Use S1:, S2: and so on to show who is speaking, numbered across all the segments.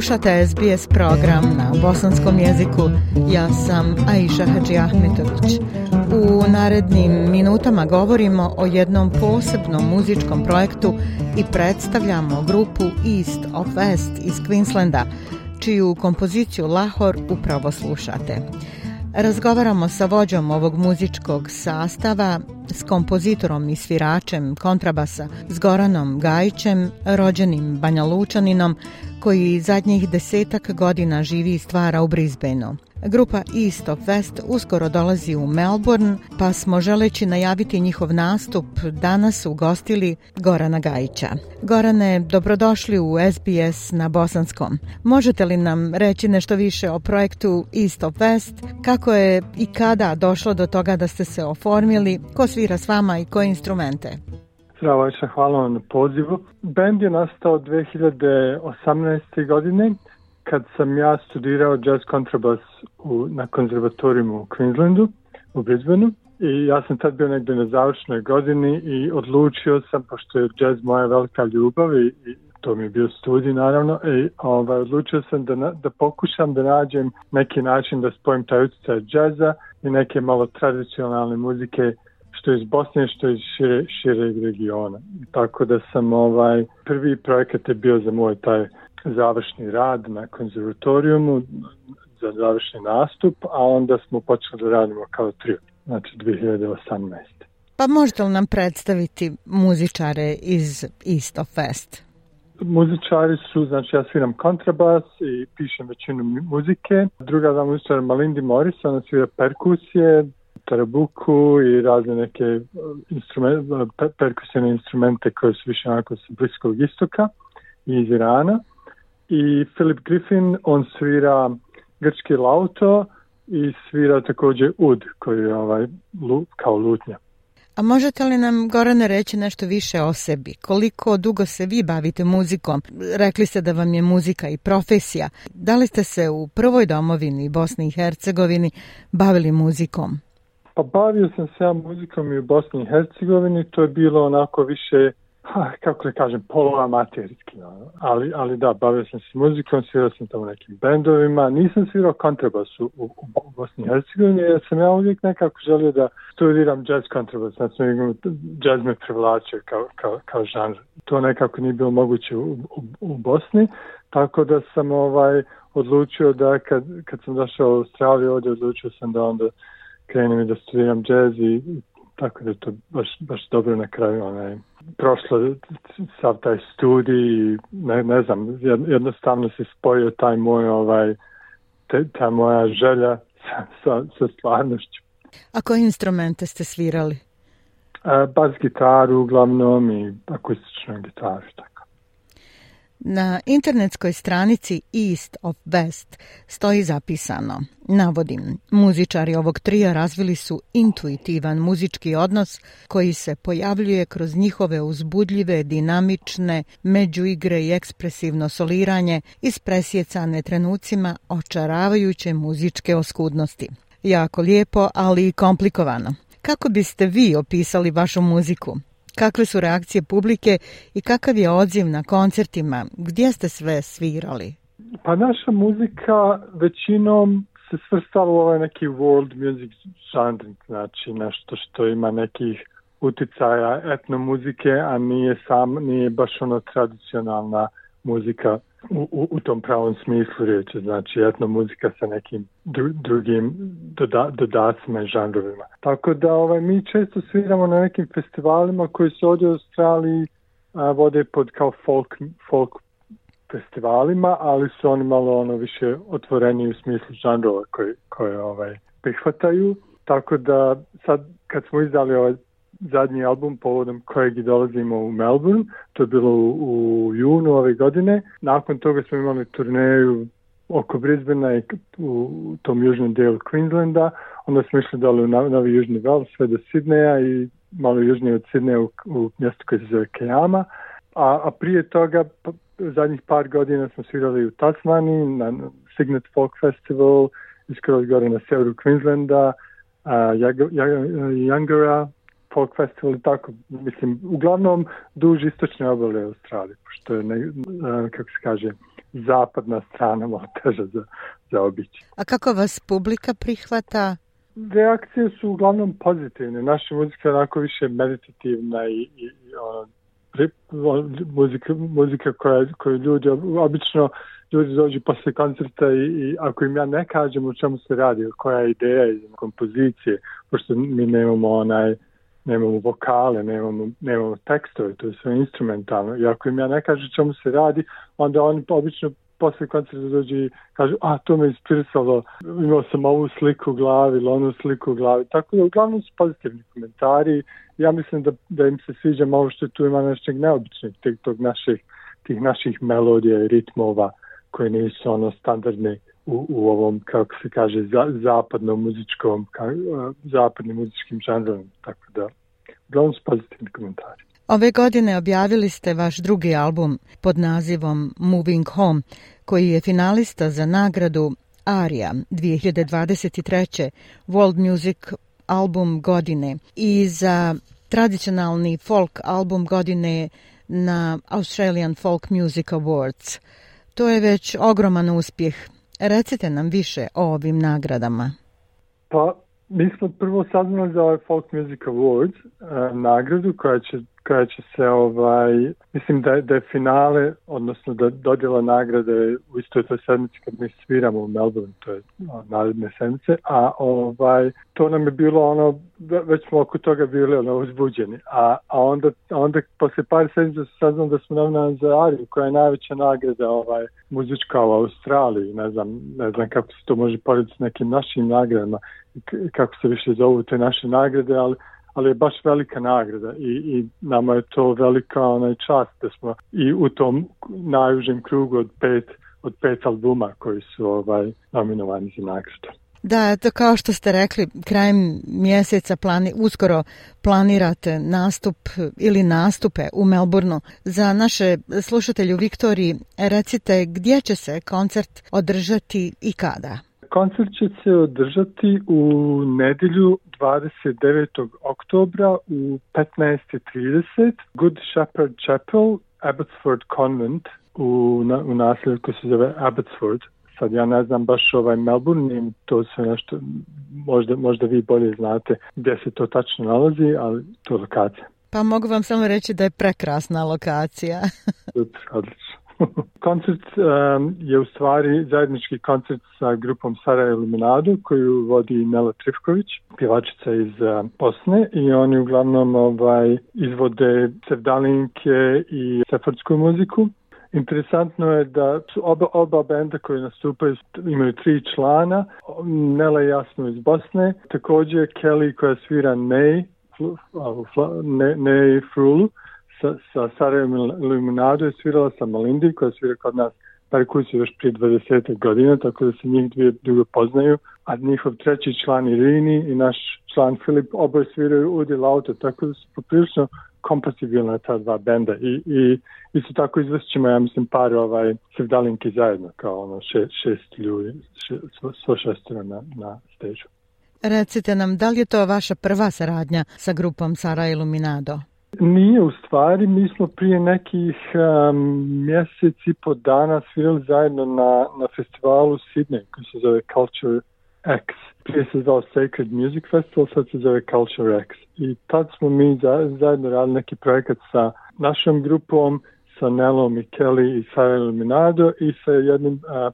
S1: Slušate SBS program na bosanskom jeziku. Ja sam Aisha Hadži Ahmetović. U narednim minutama govorimo o jednom posebnom muzičkom projektu i predstavljamo grupu East of West iz Queenslanda, čiju kompoziciju Lahor upravo slušate. Razgovaramo sa vođom ovog muzičkog sastava, s kompozitorom i sviračem kontrabasa, s Goranom Gajićem, rođenim Lučaninom koji zadnjih desetak godina živi i stvara u Brisbaneu. Grupa East of West uskoro dolazi u Melbourne, pa smo želeći najaviti njihov nastup danas ugostili Gorana Gajića. Gorane, dobrodošli u SBS na Bosanskom. Možete li nam reći nešto više o projektu East of West, kako je i kada došlo do toga da ste se oformili, ko svira s vama i koje instrumente?
S2: Zdravo hvala vam na pozivu. Bend je nastao 2018. godine kad sam ja studirao jazz kontrabas u, na konzervatorijumu u Queenslandu, u Brisbaneu. I ja sam tad bio negdje na završnoj godini i odlučio sam, pošto je jazz moja velika ljubav i, to mi je bio studij naravno, i ovaj, odlučio sam da, da pokušam da nađem neki način da spojim taj utjecaj jazza i neke malo tradicionalne muzike što iz Bosne, što iz šire, šireg regiona. Tako da sam ovaj, prvi projekat je bio za moj taj završni rad na konzervatorijumu za završni nastup, a onda smo počeli da radimo kao trio, znači 2018.
S1: Pa možete li nam predstaviti muzičare iz Isto Fest?
S2: Muzičari su, znači ja sviram kontrabas i pišem većinu muzike. Druga dva muzičara Malindi Morris, ona svira perkusije, tarabuku i razne neke e, e, perkusivne instrumente koje su više onako s Bliskog istoka i iz Irana. I Philip Griffin, on svira grčki lauto i svira također ud koji je ovaj, kao lutnja.
S1: A možete li nam, Gorane, reći nešto više o sebi? Koliko dugo se vi bavite muzikom? Rekli ste da vam je muzika i profesija. Da li ste se u prvoj domovini Bosni i Hercegovini bavili muzikom?
S2: Pa bavio sam se ja muzikom i u Bosni i Hercegovini, to je bilo onako više, kako da kažem, poloamaterijski. Ono. Ali, ali da, bavio sam se muzikom, svirao sam tamo nekim bendovima, nisam svirao kontrabas u, u, Bosni i Hercegovini, jer sam ja uvijek nekako želio da studiram jazz kontrabas, znači jazz me privlačio kao, kao, žanr. To nekako nije bilo moguće u, u, u Bosni, tako da sam ovaj odlučio da kad, kad sam došao u Australiju ovdje, odlučio sam da onda krenem i da sviram džez i tako da je to baš, baš dobro na kraju onaj, prošla sav taj studij ne, ne znam, jednostavno se spojio taj moj ovaj, te, ta moja želja sa, sa, sa stvarnošću.
S1: A koje instrumente ste svirali?
S2: E, bas gitaru uglavnom i akustičnu gitaru. Tako.
S1: Na internetskoj stranici East of West stoji zapisano, navodim, muzičari ovog trija razvili su intuitivan muzički odnos koji se pojavljuje kroz njihove uzbudljive, dinamične, međuigre i ekspresivno soliranje iz presjecane trenucima očaravajuće muzičke oskudnosti. Jako lijepo, ali i komplikovano. Kako biste vi opisali vašu muziku? kakve su reakcije publike i kakav je odziv na koncertima? Gdje ste sve svirali?
S2: Pa naša muzika većinom se svrstava u ovaj neki world music žanr, znači nešto što ima nekih uticaja etnomuzike, a nije sam, nije baš ono tradicionalna muzika u, u tom pravom smislu riječi, znači etno muzika sa nekim dru, drugim doda, dodacima i žanrovima. Tako da ovaj, mi često sviramo na nekim festivalima koji se ovdje u Australiji vode pod kao folk, folk festivalima, ali su oni malo ono više otvoreni u smislu žanrova koje, koje ovaj, prihvataju. Tako da sad kad smo izdali ovaj zadnji album povodom kojeg i dolazimo u Melbourne, to je bilo u junu ove godine. Nakon toga smo imali turneju oko Brisbanea i u tom južnom dijelu Queenslanda. Onda smo išli dole u Novi Južni Val, sve do Sidneja i malo južnije od Sidneja u, u mjestu koje se zove Kejama. A, prije toga, zadnjih par godina smo svirali u Tasmaniji na Signet Folk Festival, iskroz gore na severu Queenslanda, a, folk festival i tako, mislim, uglavnom duž istočne obale Australije, što je, ne, kako se kaže, zapadna strana malo teža za, za
S1: A kako vas publika prihvata?
S2: Reakcije su uglavnom pozitivne. Naša muzika je onako više meditativna i, i, ono, ono, muzika, muzika koja, koju ljudi, obično ljudi dođu posle koncerta i, i ako im ja ne kažem o čemu se radi, koja je ideja iz kompozicije, pošto mi nemamo onaj nemamo vokale, nemamo, nemamo tekstove, to je sve instrumentalno. I ako im ja ne kažem čemu se radi, onda oni obično posle koncerta dođu i kažu, a to me ispirisalo, imao sam ovu sliku u glavi ili onu sliku u glavi. Tako da uglavnom su pozitivni komentari. Ja mislim da, da im se sviđa malo što tu ima nešto neobičnog, tih, tog naših, tih naših melodija i ritmova koje nisu ono standardne u, u ovom, kako se kaže, zapadnom muzičkom, ka, zapadnim muzičkim žanrom, tako da, uglavnom su pozitivni komentari.
S1: Ove godine objavili ste vaš drugi album pod nazivom Moving Home, koji je finalista za nagradu Aria 2023. World Music album godine i za tradicionalni folk album godine na Australian Folk Music Awards. To je već ogroman uspjeh Recite nam više o ovim nagradama.
S2: Pa, mi smo prvo saznali za Folk Music Awards e, nagradu koja će koja se, ovaj, mislim da je, da finale, odnosno da dodjela nagrade u istoj toj sedmici kad mi sviramo u Melbourne, to je ono, naredne sedmice, a ovaj, to nam je bilo ono, već smo oko toga bili ono, uzbuđeni, a, a onda, onda posle par sedmica saznam da smo nam za koja je najveća nagrada ovaj, muzička u Australiji, ne znam, ne znam kako se to može porediti s nekim našim nagradama, kako se više zovu te naše nagrade, ali ali je baš velika nagrada i, i nama je to velika onaj čast da smo i u tom najužem krugu od pet, od pet albuma koji su ovaj nominovani za nagradu.
S1: Da, to kao što ste rekli, krajem mjeseca plani, uskoro planirate nastup ili nastupe u Melbourneu. Za naše slušatelju u Viktoriji recite gdje će se koncert održati i kada?
S2: Koncert će se održati u nedjelju 29. oktobra u 15.30 Good Shepherd Chapel, Abbotsford Convent u, na, u naselju se zove Abbotsford. Sad ja ne znam baš ovaj Melbourne, to se nešto, možda, možda vi bolje znate gdje se to tačno nalazi, ali to lokacija.
S1: Pa mogu vam samo reći da je prekrasna lokacija. odlično.
S2: koncert um, je u stvari zajednički koncert sa grupom Sara Eliminadu koju vodi Nela Trifković, pjevačica iz uh, Bosne i oni uglavnom ovaj, izvode sevdalinke i sefardsku muziku. Interesantno je da su oba, oba benda koji nastupaju imaju tri člana, Nela jasno iz Bosne, također Kelly koja svira Ney ne, ne sa, sa Sarajevom Iluminadu je svirala sa Malindi koja svira kod nas perkusiju još prije 20. godina, tako da se njih dvije dugo poznaju, a njihov treći član Irini i naš član Filip oboje sviraju Udi Lauta, tako da su poprilično kompatibilna ta dva benda i, i isto tako izvršćemo, ja mislim, par ovaj, sevdalinki zajedno, kao ono še, šest ljudi, še, svo šestero na, na stežu.
S1: Recite nam, da li je to vaša prva saradnja sa grupom Sara Iluminado?
S2: Nije, u stvari mi smo prije nekih um, i po dana svirali zajedno na, na festivalu Sydney koji se zove Culture X. Prije se zvao Sacred Music Festival, sad se zove Culture X. I tad smo mi zajedno radili neki projekat sa našom grupom, sa Nelom i Kelly i Sarah Illuminado i sa jednim uh,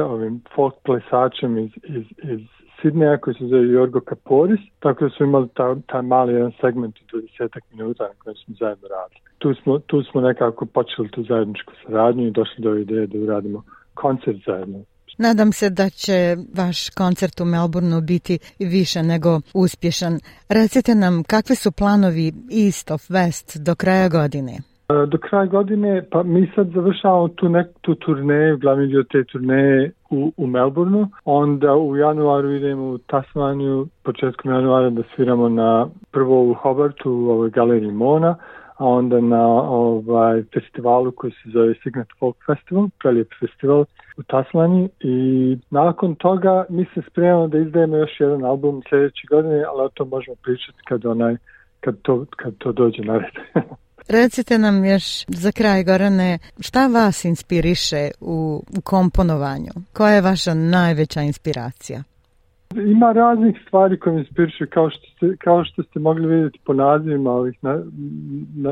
S2: ovim folk plesačem iz, iz, iz Sidneja koji se zove Jorgo Kaporis, tako da smo imali ta, taj mali jedan segment u 20 minuta na kojem smo zajedno radili. Tu smo, tu smo nekako počeli tu zajedničku saradnju i došli do ideje da uradimo koncert zajedno.
S1: Nadam se da će vaš koncert u Melbourneu biti više nego uspješan. Recite nam kakvi su planovi East of West do kraja godine?
S2: E, do kraja godine, pa mi sad završavamo tu neku turneju, glavni dio te turneje u, u Melbourneu. Onda u januaru idemo u Tasmaniju, početkom januara da sviramo na prvo u Hobartu u ovoj galeriji Mona, a onda na ovaj festivalu koji se zove Signet Folk Festival, prelijep festival u Tasmaniji i nakon toga mi se spremamo da izdajemo još jedan album sljedeće godine, ali o to možemo pričati kad, onaj, kad, to, kad to dođe na red.
S1: Recite nam još za kraj Gorane, šta vas inspiriše u, komponovanju? Koja je vaša najveća inspiracija?
S2: Ima raznih stvari koje me inspirišu, kao što ste, kao što ste mogli vidjeti po nazivima ovih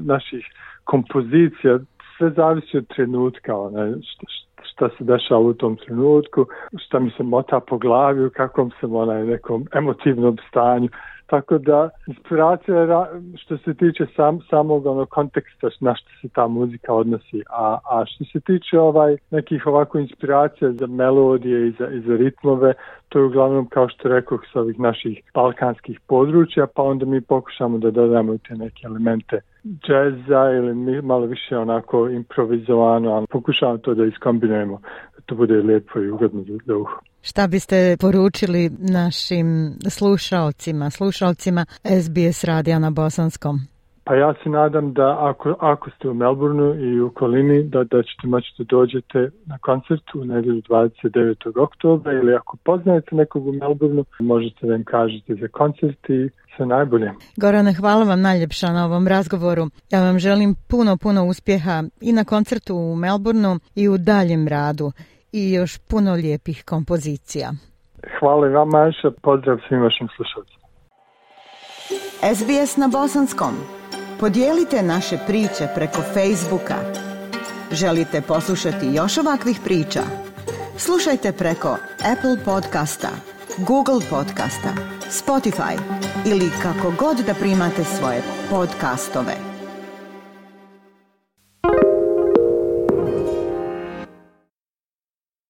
S2: naših kompozicija. Sve zavisi od trenutka, onaj, šta, šta se dešava u tom trenutku, šta mi se mota po glavi, u kakvom sam onaj nekom emotivnom stanju. Tako da inspiracija što se tiče sam, samog onog konteksta na što se ta muzika odnosi. A, a što se tiče ovaj nekih ovako inspiracija za melodije i za, i za ritmove, to je uglavnom kao što rekoh sa ovih naših balkanskih područja, pa onda mi pokušamo da dodamo te neke elemente džeza ili malo više onako improvizovano, ali pokušavamo to da iskombinujemo, da to bude lijepo i ugodno za uho.
S1: Šta biste poručili našim slušalcima, slušalcima SBS radija na bosanskom?
S2: Pa ja se nadam da ako, ako ste u Melbourneu i u kolini da, da ćete moći da dođete na koncert u nedelju 29. oktobra ili ako poznajete nekog u Melbourneu možete da im kažete za koncert i sve najbolje.
S1: Gorane, hvala vam najljepša na ovom razgovoru. Ja vam želim puno, puno uspjeha i na koncertu u Melbourneu i u daljem radu i još puno lijepih kompozicija.
S2: Hvala vama, Aša, pozdrav svim vašim slušalcima.
S1: SBS na bosanskom. Podijelite naše priče preko Facebooka. Želite poslušati još ovakvih priča? Slušajte preko Apple podcasta, Google podcasta, Spotify ili kako god da primate svoje podcastove.